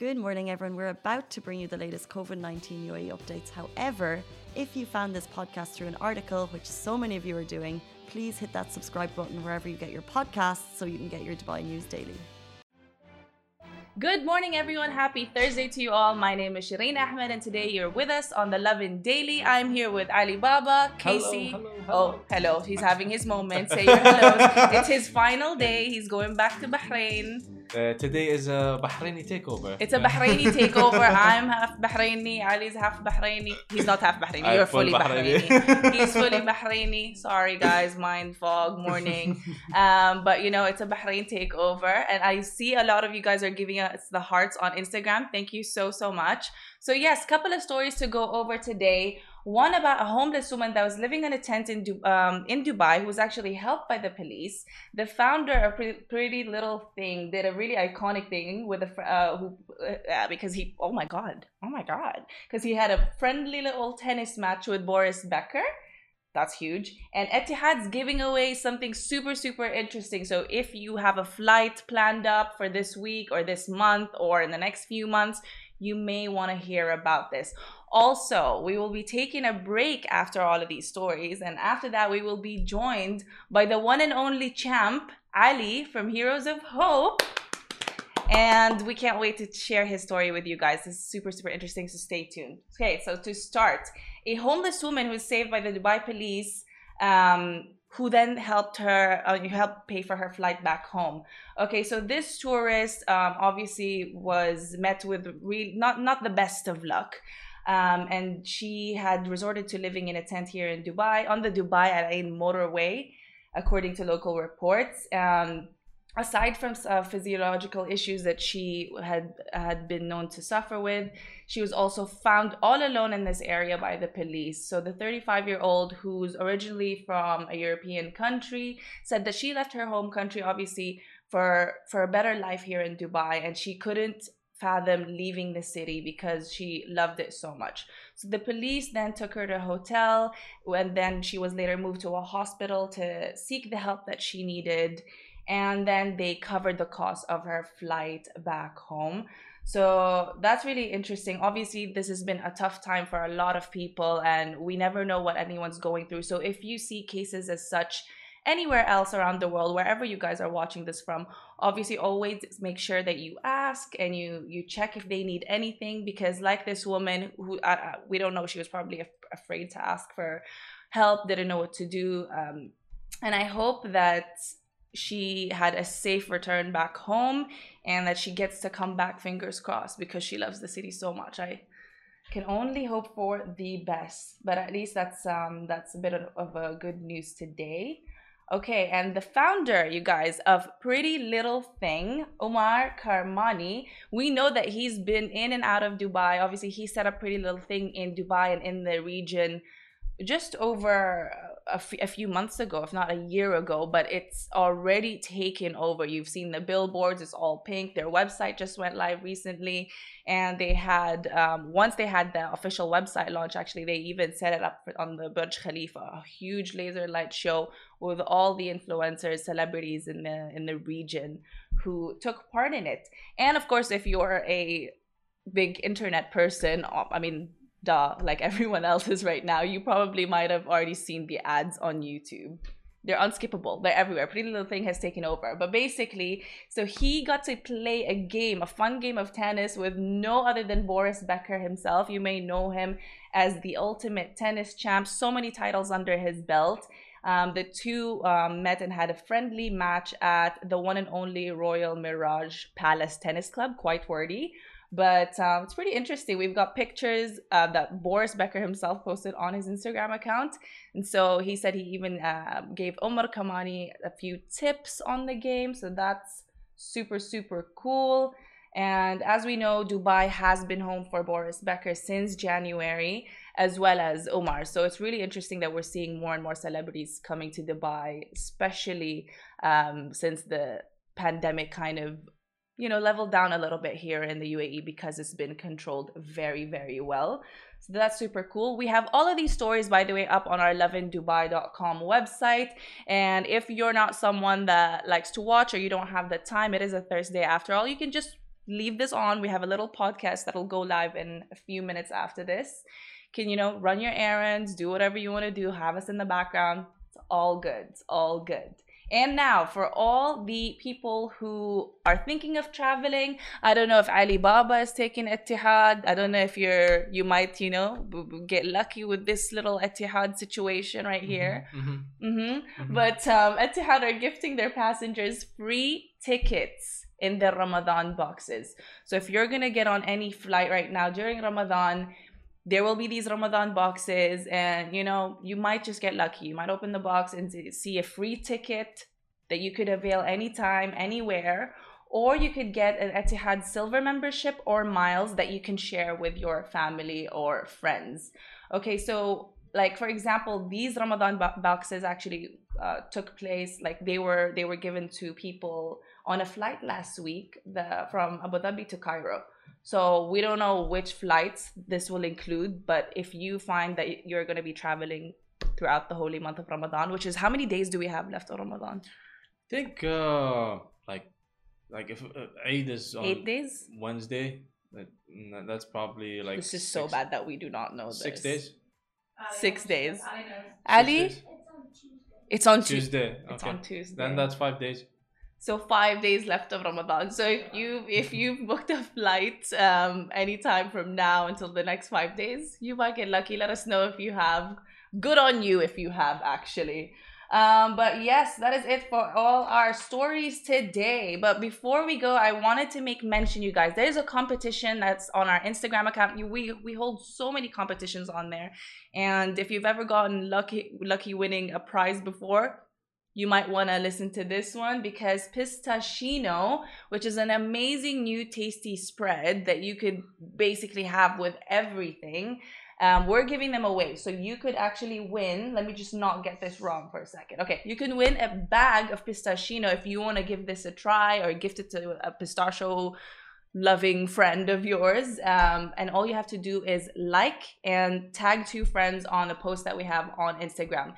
Good morning, everyone. We're about to bring you the latest COVID 19 UAE updates. However, if you found this podcast through an article, which so many of you are doing, please hit that subscribe button wherever you get your podcasts so you can get your Dubai news daily. Good morning, everyone. Happy Thursday to you all. My name is Shireen Ahmed, and today you're with us on the Lovin Daily. I'm here with Ali Baba, Casey. Hello, hello, hello. Oh, hello. He's having his moment. Say your hellos. it's his final day. He's going back to Bahrain. Uh, today is a Bahraini takeover. It's a Bahraini takeover. I'm half Bahraini. Ali's half Bahraini. He's not half Bahraini. I'm You're full fully Bahraini. Bahraini. He's fully Bahraini. Sorry, guys. Mind fog morning. Um, but you know, it's a Bahrain takeover, and I see a lot of you guys are giving us the hearts on Instagram. Thank you so so much. So yes, couple of stories to go over today. One about a homeless woman that was living in a tent in Du- um, in Dubai who was actually helped by the police. The founder of Pretty, Pretty Little Thing did a really iconic thing with a fr- uh, who uh, because he oh my god oh my god because he had a friendly little tennis match with Boris Becker. That's huge. And Etihad's giving away something super, super interesting. So if you have a flight planned up for this week or this month or in the next few months, you may want to hear about this. Also, we will be taking a break after all of these stories. And after that, we will be joined by the one and only champ, Ali from Heroes of Hope. And we can't wait to share his story with you guys. This is super, super interesting, so stay tuned. Okay, so to start, a homeless woman who was saved by the Dubai police, um, who then helped her, uh, helped pay for her flight back home. Okay, so this tourist um, obviously was met with real, not not the best of luck. Um, and she had resorted to living in a tent here in Dubai on the Dubai Al Ain motorway, according to local reports. Um, aside from uh, physiological issues that she had had been known to suffer with she was also found all alone in this area by the police so the 35 year old who's originally from a european country said that she left her home country obviously for for a better life here in dubai and she couldn't fathom leaving the city because she loved it so much. So the police then took her to a hotel and then she was later moved to a hospital to seek the help that she needed and then they covered the cost of her flight back home. So that's really interesting. Obviously, this has been a tough time for a lot of people, and we never know what anyone's going through. So if you see cases as such anywhere else around the world, wherever you guys are watching this from, obviously always make sure that you ask and you you check if they need anything because like this woman who we don't know, she was probably af- afraid to ask for help, didn't know what to do. Um, and I hope that she had a safe return back home and that she gets to come back fingers crossed because she loves the city so much i can only hope for the best but at least that's um that's a bit of a good news today okay and the founder you guys of pretty little thing omar kamani. We know that he's been in and out of dubai. Obviously he set up pretty little thing in dubai and in the region just over a, f- a few months ago, if not a year ago, but it's already taken over. You've seen the billboards, it's all pink. Their website just went live recently. And they had, um, once they had the official website launch, actually, they even set it up on the Burj Khalifa, a huge laser light show with all the influencers, celebrities in the, in the region who took part in it. And of course, if you're a big internet person, I mean, duh, like everyone else is right now, you probably might have already seen the ads on YouTube. They're unskippable. They're everywhere. Pretty Little Thing has taken over. But basically, so he got to play a game, a fun game of tennis with no other than Boris Becker himself. You may know him as the ultimate tennis champ, so many titles under his belt. Um, the two um, met and had a friendly match at the one and only Royal Mirage Palace Tennis Club, quite wordy. But um, it's pretty interesting. We've got pictures uh, that Boris Becker himself posted on his Instagram account. And so he said he even uh, gave Omar Kamani a few tips on the game. So that's super, super cool. And as we know, Dubai has been home for Boris Becker since January, as well as Omar. So it's really interesting that we're seeing more and more celebrities coming to Dubai, especially um, since the pandemic kind of you know, leveled down a little bit here in the UAE because it's been controlled very, very well. So that's super cool. We have all of these stories, by the way, up on our lovindubai.com website. And if you're not someone that likes to watch or you don't have the time, it is a Thursday after all, you can just leave this on. We have a little podcast that'll go live in a few minutes after this. Can you know run your errands, do whatever you want to do, have us in the background. It's all good. It's all good. And now, for all the people who are thinking of traveling, I don't know if Alibaba is taking Etihad. I don't know if you're you might you know get lucky with this little Etihad situation right here. Mm-hmm. hmm Mhm. But um, Etihad are gifting their passengers free tickets in their Ramadan boxes. So if you're gonna get on any flight right now during Ramadan, there will be these Ramadan boxes, and you know you might just get lucky. You might open the box and see- a free ticket that you could avail anytime, anywhere. Or you could get an Etihad Silver membership or miles that you can share with your family or friends. Okay, so like for example, these Ramadan boxes actually uh, took place like they were they were given to people on a flight last week the, from Abu Dhabi to Cairo. So we don't know which flights this will include, but if you find that you're going to be traveling throughout the holy month of Ramadan, which is how many days do we have left of Ramadan? I think uh, like like if uh, Eid is on Eight days. Wednesday, that, that's probably like this is so bad that we do not know this. Six days. Six days. Six Ali, days? it's on Tuesday. Tuesday. It's on Tuesday. Then that's five days. So five days left of Ramadan. So if you if you've booked a flight um anytime from now until the next five days, you might get lucky. Let us know if you have. Good on you if you have actually. Um, but yes, that is it for all our stories today. But before we go, I wanted to make mention, you guys, there's a competition that's on our Instagram account. We we hold so many competitions on there, and if you've ever gotten lucky lucky winning a prize before, you might want to listen to this one because pistachino, which is an amazing new tasty spread that you could basically have with everything. Um, we're giving them away. So you could actually win. Let me just not get this wrong for a second. Okay, you can win a bag of pistachino if you want to give this a try or gift it to a pistachio loving friend of yours. Um, and all you have to do is like and tag two friends on a post that we have on Instagram.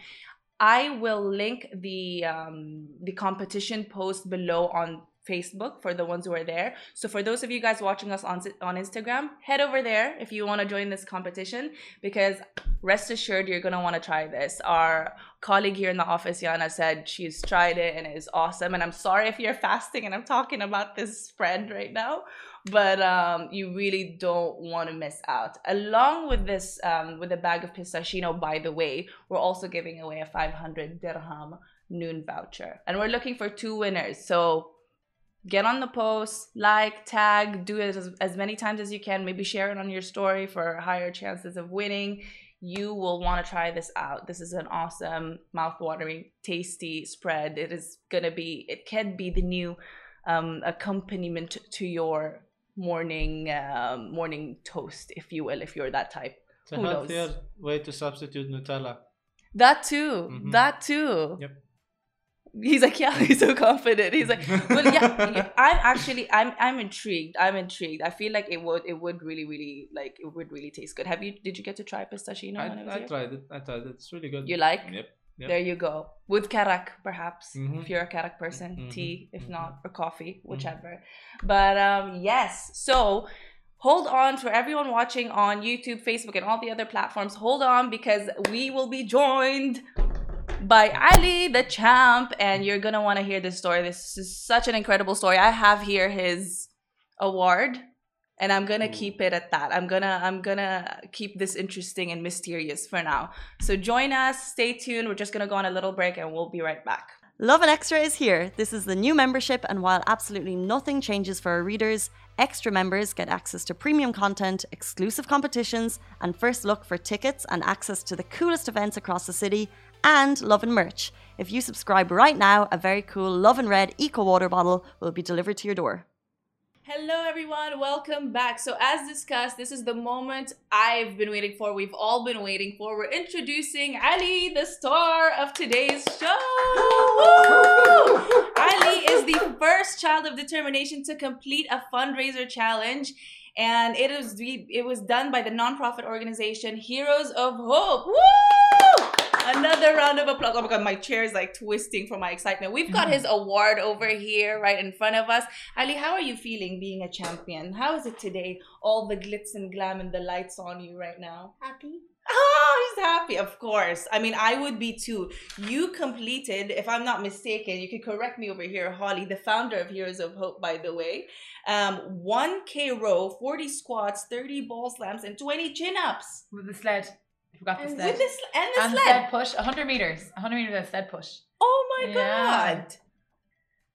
I will link the um, the competition post below on Facebook for the ones who are there. So for those of you guys watching us on on Instagram, head over there if you want to join this competition because rest assured you're going to want to try this. Our colleague here in the office Yana said she's tried it and it is awesome and I'm sorry if you're fasting and I'm talking about this spread right now, but um, you really don't want to miss out. Along with this um, with a bag of pistachino by the way, we're also giving away a 500 dirham noon voucher and we're looking for two winners. So get on the post, like, tag, do it as, as many times as you can. Maybe share it on your story for higher chances of winning. You will want to try this out. This is an awesome, mouth-watering, tasty spread. It is gonna be. It can be the new um, accompaniment to your morning um, morning toast, if you will, if you're that type. It's a Who knows? healthier way to substitute Nutella. That too. Mhm. That too. Yep. He's like, yeah, he's so confident. He's like, well, yeah, yeah, I'm actually, I'm, I'm intrigued. I'm intrigued. I feel like it would, it would really, really, like, it would really taste good. Have you? Did you get to try pistachino? I, I tried it. I tried it. It's really good. You like? Yep. Yep. There you go. With karak, perhaps, Mhm. if you're a karak person, Mhm. tea, if Mhm. not, or coffee, whichever. But um, yes, so hold on for everyone watching on YouTube, Facebook, and all the other platforms. Hold on because we will be joined by Ali the champ, and you're gonna want to hear this story. This is such an incredible story. I have here his award. And I'm gonna Ooh. keep it at that. I'm gonna I'm gonna keep this interesting and mysterious for now. So join us, stay tuned. We're just gonna go on a little break and we'll be right back. Lovin Extra is here. This is the new membership, and while absolutely nothing changes for our readers, extra members get access to premium content, exclusive competitions, and first look for tickets and access to the coolest events across the city, and Lovin merch. If you subscribe right now, a very cool Lovin Red Eco Water bottle will be delivered to your door. Hello, everyone. Welcome back. So, as discussed, this is the moment I've been waiting for. We've all been waiting for. We're introducing Ali, the star of today's show. Ali is the first child of determination to complete a fundraiser challenge. And it was it was done by the nonprofit organization Heroes of Hope. Woo! Another round of applause. Oh my god, my chair is like twisting from my excitement. We've got his award over here right in front of us. Ali, how are you feeling being a champion? How is it today? All the glitz and glam and the lights on you right now. Happy? Oh, he's happy, of course. I mean, I would be too. You completed, if I'm not mistaken, you can correct me over here, Holly, the founder of Heroes of Hope, by the way. Um, 1K row, 40 squats, 30 ball slams, and 20 chin ups. With the sled. I forgot the And sled. With this and the and sled. sled push, 100 meters. 100 meters of sled push. Oh my Yeah. god.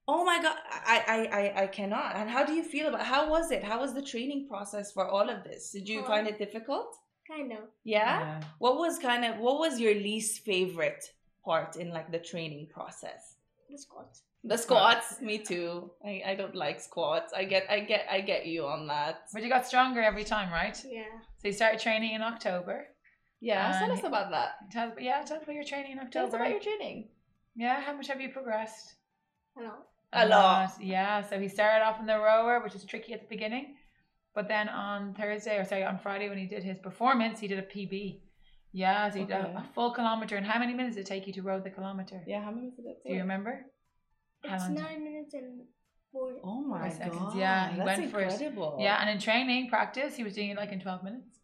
Oh my god. I, I I I cannot. And how do you feel about how was it? How was the training process for all of this? Did you Hard. find it difficult? Kind of. Yeah? What was kind of what was your least favorite part in like the training process? The squats. The squats, me too. I, I don't like squats. I get I get I get you on that. But you got stronger every time, right? Yeah. So you started training in October. Yeah, uh, tell us about that. Tell, yeah, tell us about your training in Tell us about your training. yeah, how much have you progressed? A lot. A lot. Yeah, so he started off in the rower, which is tricky at the beginning. But then on Thursday, or sorry, on Friday when he did his performance, he did a PB. Yeah, so he did Okay. a, a full kilometer. And how many minutes did it take you to row the kilometer? Yeah, how many minutes did it Do you remember? It's long did- nine minutes and four. Oh my Four seconds, god. yeah, he that's went for it. Yeah, and in training practice, he was doing it like in 12 minutes.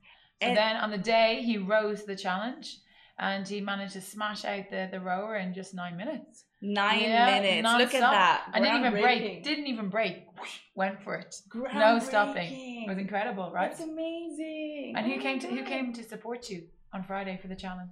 And- then on the day, he rose the challenge and he managed to smash out the, the rower in just nine minutes. Nine Yeah, minutes. Look at that. I didn't even break. Didn't even break. Went for it. No stopping. It was incredible, right? That's amazing. And Oh who came to who oh came to support you on Friday for the challenge?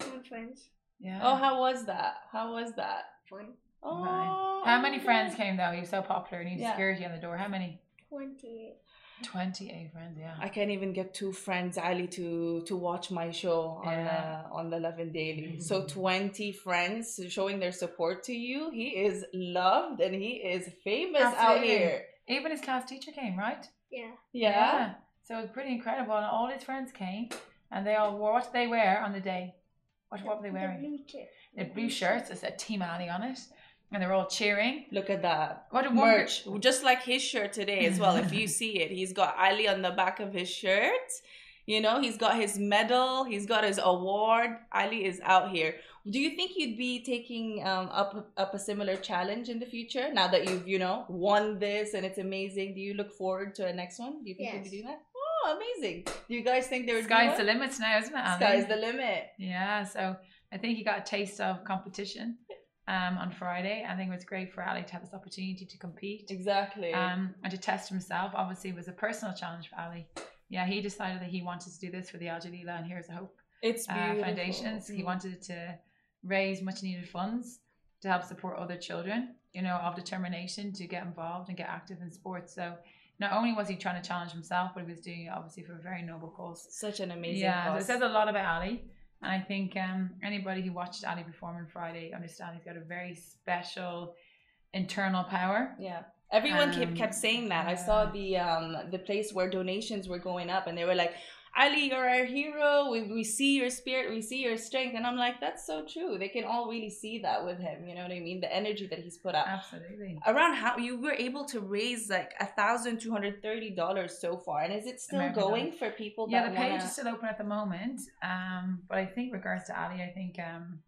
My friends. Yeah. Oh, how was that? How was that? Fun. Oh, Right. How many friends God. came though? You're so popular. You need Yeah. security on the door. How many? Twenty. Twenty-eight friends. Yeah. I can't even get two friends, Ali, to to watch my show on Yeah. uh, on the Lovin Daily. So twenty friends showing their support to you. He is loved and he is famous out here. Even his class teacher came, right? Yeah. Yeah. So it was pretty incredible, and all his friends came, and they all wore what they wear on the day? What what were they wearing The wearing? blue shirt. They blue shirts. It said Team Ali on it, and they're all cheering. Look at that. What a one merch, just like his shirt today as well. if you see it, he's got Ali on the back of his shirt. You know, he's got his medal, he's got his award. Ali is out here. Do you think you'd be taking um, up up a similar challenge in the future now that you've you know won this and it's amazing? Do you look forward to a next one? Do you think you'll be doing that? Oh, amazing! Do you guys think there's would Sky's be the one? limit now, isn't it? Ali? Sky's the limit. Yeah, so I think he got a taste of competition um, on Friday. I think it was great for Ali to have this opportunity to compete Exactly. um, and to test himself. Obviously, it was a personal challenge for Ali. Yeah, he decided that he wanted to do this for the Al Jalila and Heroes of Hope it's uh, foundations. He Mm. wanted to raise much needed funds to help support other children, you know, of determination to get involved and get active in sports. So not only was he trying to challenge himself, but he was doing it obviously for a very noble cause. Such an amazing. yeah, so it says a lot about Ali. And I think um, anybody who watched Ali perform on Friday understands he's got a very special internal power. Yeah. Everyone kept Um, kept saying that. I saw the um the place where donations were going up and they were like, Ali, you're our hero. We, we see your spirit, we see your strength. And I'm like, that's so true. They can all really see that with him. You know what I mean? The energy that he's put out. Absolutely. Around how you were able to raise like a thousand two hundred thirty dollars so far. And is it still American going dollars. for people Yeah, the page wanna... is still open at the moment. Um, but I think regards to Ali, I think um,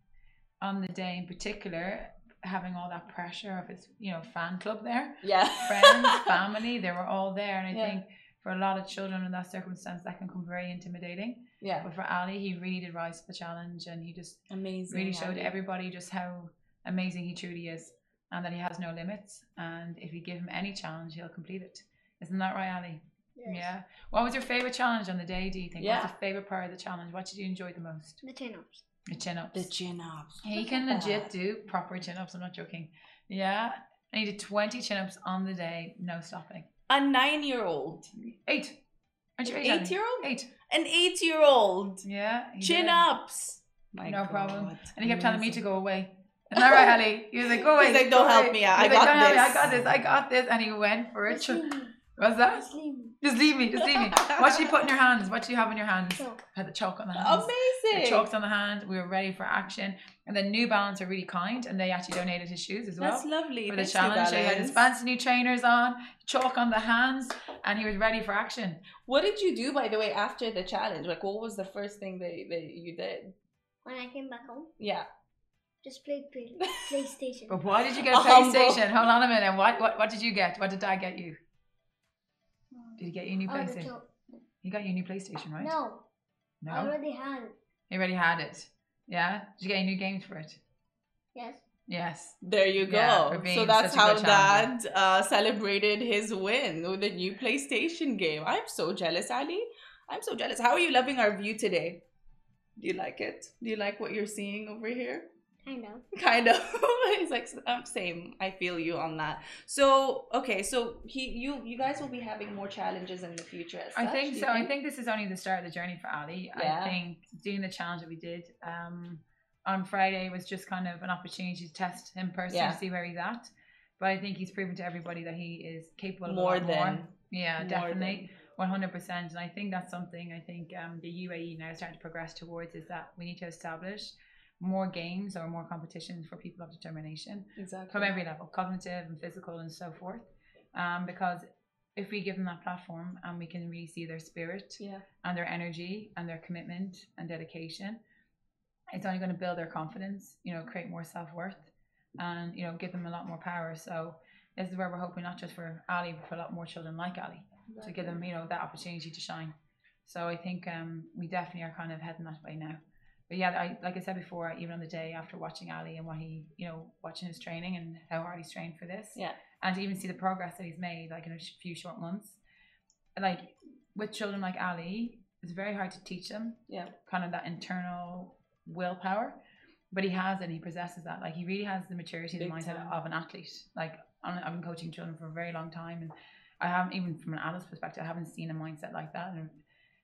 on the day in particular, having all that pressure of his, you know, fan club there, Yeah. friends, family, they were all there, and I Yeah. think for a lot of children in that circumstance, that can come very intimidating. Yeah. But for Ali, he really did rise to the challenge, and he just Amazing. really showed Ali. everybody just how amazing he truly is, and that he has no limits. And if you give him any challenge, he'll complete it. Isn't that right, Ali? Yes. Yeah. What was your favorite challenge on the day? Do you think? What Yeah. was your favorite part of the challenge? What did you enjoy the most? The chin ups. The chin ups. The chin ups. he Look can legit that. do proper chin ups. I'm not joking. Yeah. And he did 20 chin ups on the day, no stopping. A nine year old. Eight. Aren't you An eight? Eight year old? Eight. An eight year old. Yeah. Chin did. ups. My No problem. And he kept telling me to go away. Isn't that right, Ali? He was like, go away. He's like, "Don't help away." me out. I was like, got "Don't me, I this." got this. I got this. And he went for it. Just leave me. What's that? Just leave me. Just leave me. Just leave me. What did you put in your hands? What do you have in your hands? Chalk. I had the chalk on the hands. The Amazing. chalks on the hand. We were ready for action. And then New Balance are really kind, and they actually donated his shoes as well That's lovely. for the Thanks, challenge. So he had his fancy new trainers on, chalk on the hands, and he was ready for action. What did you do, by the way, after the challenge? Like, what was the first thing that, that you did? when I came back home, Yeah. just played play, PlayStation. But why did you get a PlayStation? Hold on a minute. What, what what did you get? What did Dad get you? Did he get you a new PlayStation? to- He got you a new PlayStation, right? No, No. I already had it. He already had it. Yeah. Did you get any new games for it? Yes. Yes. There you go. Yeah, so that's how good Dad uh, celebrated his win with a new PlayStation game. I'm so jealous, Ali. I'm so jealous. How are you loving our view today? Do you like it? Do you like what you're seeing over here? Kind of. kind of he's like um, same i feel you on that so okay so he you you guys will be having more challenges in the future as I such, think do you so. I think this is only the start of the journey for Ali. Yeah. I think doing the challenge that we did um, on Friday was just kind of an opportunity to test him personally Yeah. to see where he's at. But I think he's proven to everybody that he is capable of more than more. Yeah, more definitely. One hundred percent. And I think that's something I think um, the UAE now is starting to progress towards is that we need to establish more games or more competitions for people of determination exactly from every level, cognitive and physical and so forth. Um, because if we give them that platform and we can really see their spirit yeah and their energy and their commitment and dedication, it's only going to build their confidence, you know, create more self worth and, you know, give them a lot more power. So this is where we're hoping not just for Ali, but for a lot more children like Ali to give them, you know, that opportunity to shine. So I think um, we definitely are kind of heading that way now. But yeah, I, like I said before, even on the day after watching Ali and what he, you know, watching his training and how hard he's trained for this, Yeah. and to even see the progress that he's made, like in a few short months, like with children like Ali, it's very hard to teach them yeah kind of that internal willpower. But he has and he possesses that. Like he really has the maturity and the mindset time. of an athlete. Like I'm- I've been coaching children for a very long time and I haven't even from an adult's perspective, I haven't seen a mindset like that. And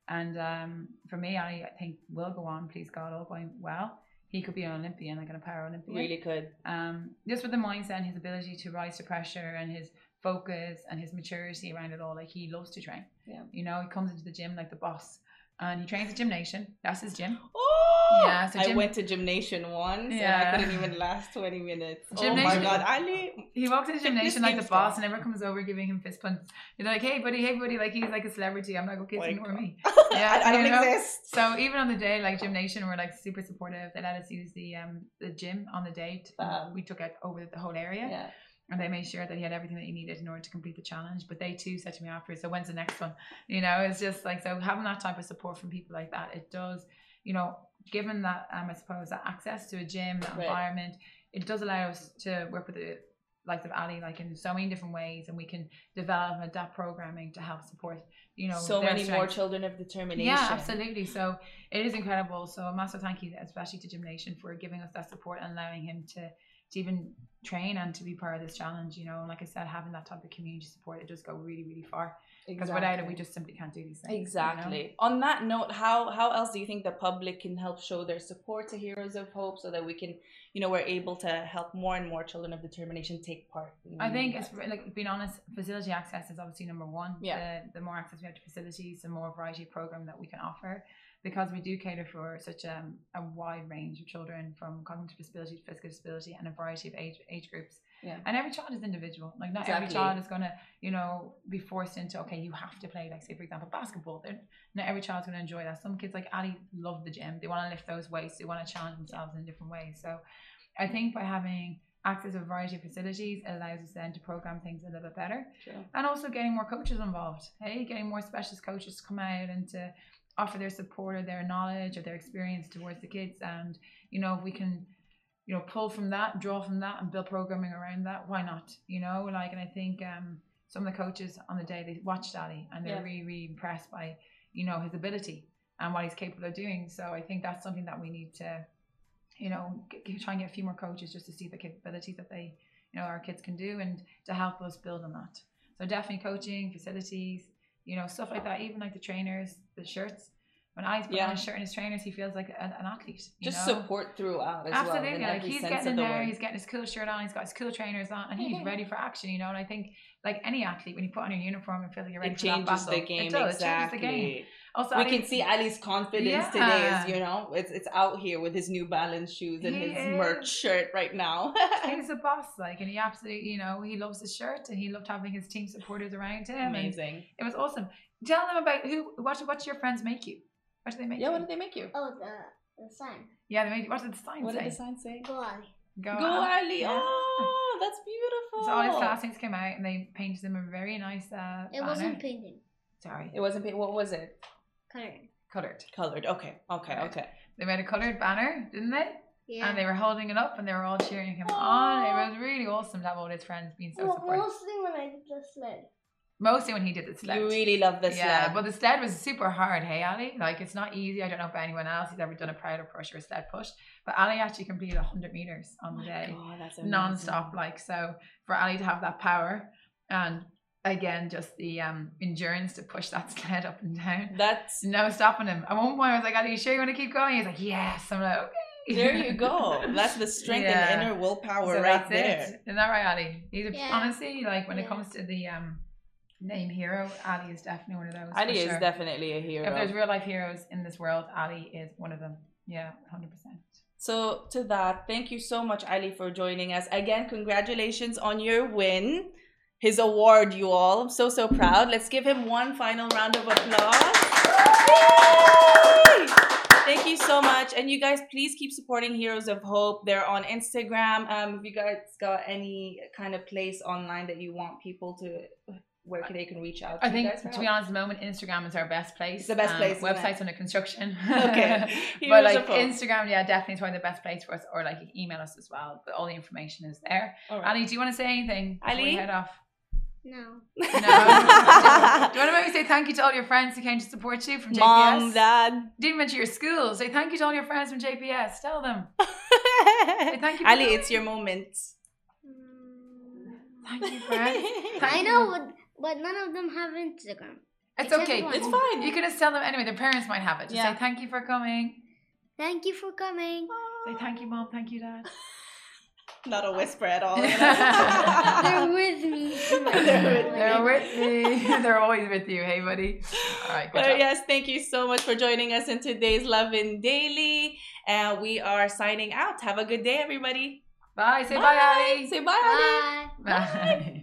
and um, for me, I, I think will go on, please God, all going well. He could be an Olympian, like a Paralympian really could um, just with the mindset and his ability to rise to pressure and his focus and his maturity around it all. Like he loves to train. Yeah. You know, he comes into the gym like the boss, and he trains at Gymnation. That's his gym. oh Yeah, so i went to Gymnation once Yeah. and i couldn't even last 20 minutes oh my god ali He walks into Gymnation like the boss, and everyone comes over giving him fist pumps. You're like, hey buddy, hey buddy, like he's like a celebrity. I'm like, okay, ignore me. yeah i, I don't know? exist So even on the day, like Gymnation, were like super supportive. They let us use the um the gym on the date. To, we took it over the whole area. yeah and they made sure that he had everything that he needed in order to complete the challenge. But they too said to me afterwards, "So when's the next one?" You know, it's just like so having that type of support from people like that. It does, you know, given that um, I suppose that access to a gym, that Right. environment, it does allow us to work with the likes of Ali, like in so many different ways, and we can develop and adapt programming to help support, you know, so many more children of determination Yeah, absolutely. So it is incredible. So a massive thank you, especially to Gymnation, for giving us that support and allowing him to to even train and to be part of this challenge. You know, and like I said, having that type of community support, it does go really, really far. Because without it, we just simply can't do these things. you know? Exactly. On that note, how how else do you think the public can help show their support to Heroes of Hope so that we can, you know, we're able to help more and more children of determination take part? in I think that? it's like being honest, facility access is obviously number one. Yeah. The, the more access we have to facilities, the more variety of program that we can offer, because we do cater for such a, a wide range of children from cognitive disability to physical disability and a variety of age age groups. Yeah. And every child is individual. Like not every child is gonna, you know, be forced into okay, you have to play like say for example basketball. They're, not every child's gonna enjoy that. Some kids like Ali love the gym. They want to lift those weights. They want to challenge themselves in different ways. So I think by having access to a variety of facilities it allows us then to program things a little bit better True. and also getting more coaches involved hey getting more specialist coaches to come out and to offer their support or their knowledge or their experience towards the kids. And you know if we can you know pull from that draw from that and build programming around that why not you know? Like and i think um some of the coaches on the day they watched ali and they're Yeah. really really impressed by you know his ability and what he's capable of doing. So i think that's something that we need to you know g- g- try and get a few more coaches just to see the capabilities that they you know our kids can do and to help us build on that. So definitely coaching facilities you know stuff like that even like the trainers the shirts when Ali's put Yeah. on his shirt and his trainers he feels like an, an athlete you Just know? support throughout as Absolutely, well. like he's getting in the there, word. he's getting his cool shirt on, he's got his cool trainers on, and he's ready for action, you know. And I think, like any athlete, when you put on your uniform and feel like you're ready It for that changes the game It does, exactly. it changes the game. Also, we Ali- can see Ali's confidence today. Is you know, it's it's out here with his New Balance shoes and He his merch shirt right now. he's a boss, like, and he absolutely, you know, he loves his shirt and he loved having his team supporters around him. Amazing. it was awesome. Tell them about who, what, what do your friends make you? What do they make Yeah, you? what did they make you? Oh, the the sign. Yeah, they made. What did the sign What say? did the sign say? Go Ali. Go, Go Ali. Ali. Yeah. Oh, that's beautiful. So all his classmates came out and they painted him a very nice uh, It banner. wasn't painted. Sorry, It wasn't. pa- What was it? Colored. colored. Colored. Okay. Okay. Right. Okay. They made a colored banner, didn't they? Yeah. And they were holding it up and they were all cheering him on. It was really awesome to have all his friends being so well, supportive. mostly when I did the sled. Mostly when he did the sled. You really love this. yeah, sled. but the sled was super hard, hey Ali? Like it's not easy. I don't know if anyone else has ever done a Prowler push or a sled push, but Ali actually completed 100 meters on the day, Oh, that's amazing. non-stop. Like so, for Ali to have that power, and again, just the um endurance to push that sled up and down. That's No stopping him. At one point, I was like, Ali, you sure you want to keep going? He's like, yes. I'm like, okay. there. You go. That's the strength Yeah. and inner willpower So right that's there. it. Isn't that right, Ali? He's a, Yeah. honestly like when it comes to the um name hero, Ali is definitely one of those. Ali is sure. definitely a hero. If there's real life heroes in this world, Ali is one of them. Yeah, hundred percent. So to that, thank you so much, Ali, for joining us. Again, congratulations on your win. His award, you all. I'm so so proud. Let's give him one final round of applause. Yay! Thank you so much. And you guys, please keep supporting Heroes of Hope. They're on Instagram. Um, if you guys got any kind of place online that you want people to where they can reach out to I you think guys for to be honest, at the moment Instagram is our best place. It's the best Um, place. Websites under construction. Okay. but like. Instagram, yeah, definitely is probably the best place for us. Or like email us as well. But all the information is there. All right. Ali, do you want to say anything? before we Ali? head off. No. No. do you want to maybe say thank you to all your friends who came to support you from JPS? Mom, Dad. Didn't mention your school. Say thank you to all your friends from JPS. Tell them. thank you Ali, it's your moment. Thank you, friends. Thank I you know, for- but, but none of them have Instagram. It's Except okay. one. It's fine. You can just tell them anyway. Their parents might have it. Just Yeah. say thank you for coming. Thank you for coming. Say thank you, mom. Thank you, dad. Not a whisper at all. They're with me. They're with me. They're with me. They're always with you. Hey, buddy. All right. Good But job. yes, thank you so much for joining us in today's Lovin Daily. And we are signing out. Have a good day, everybody. Bye. Say bye, Ali. Say bye, Ali. Bye. Bye.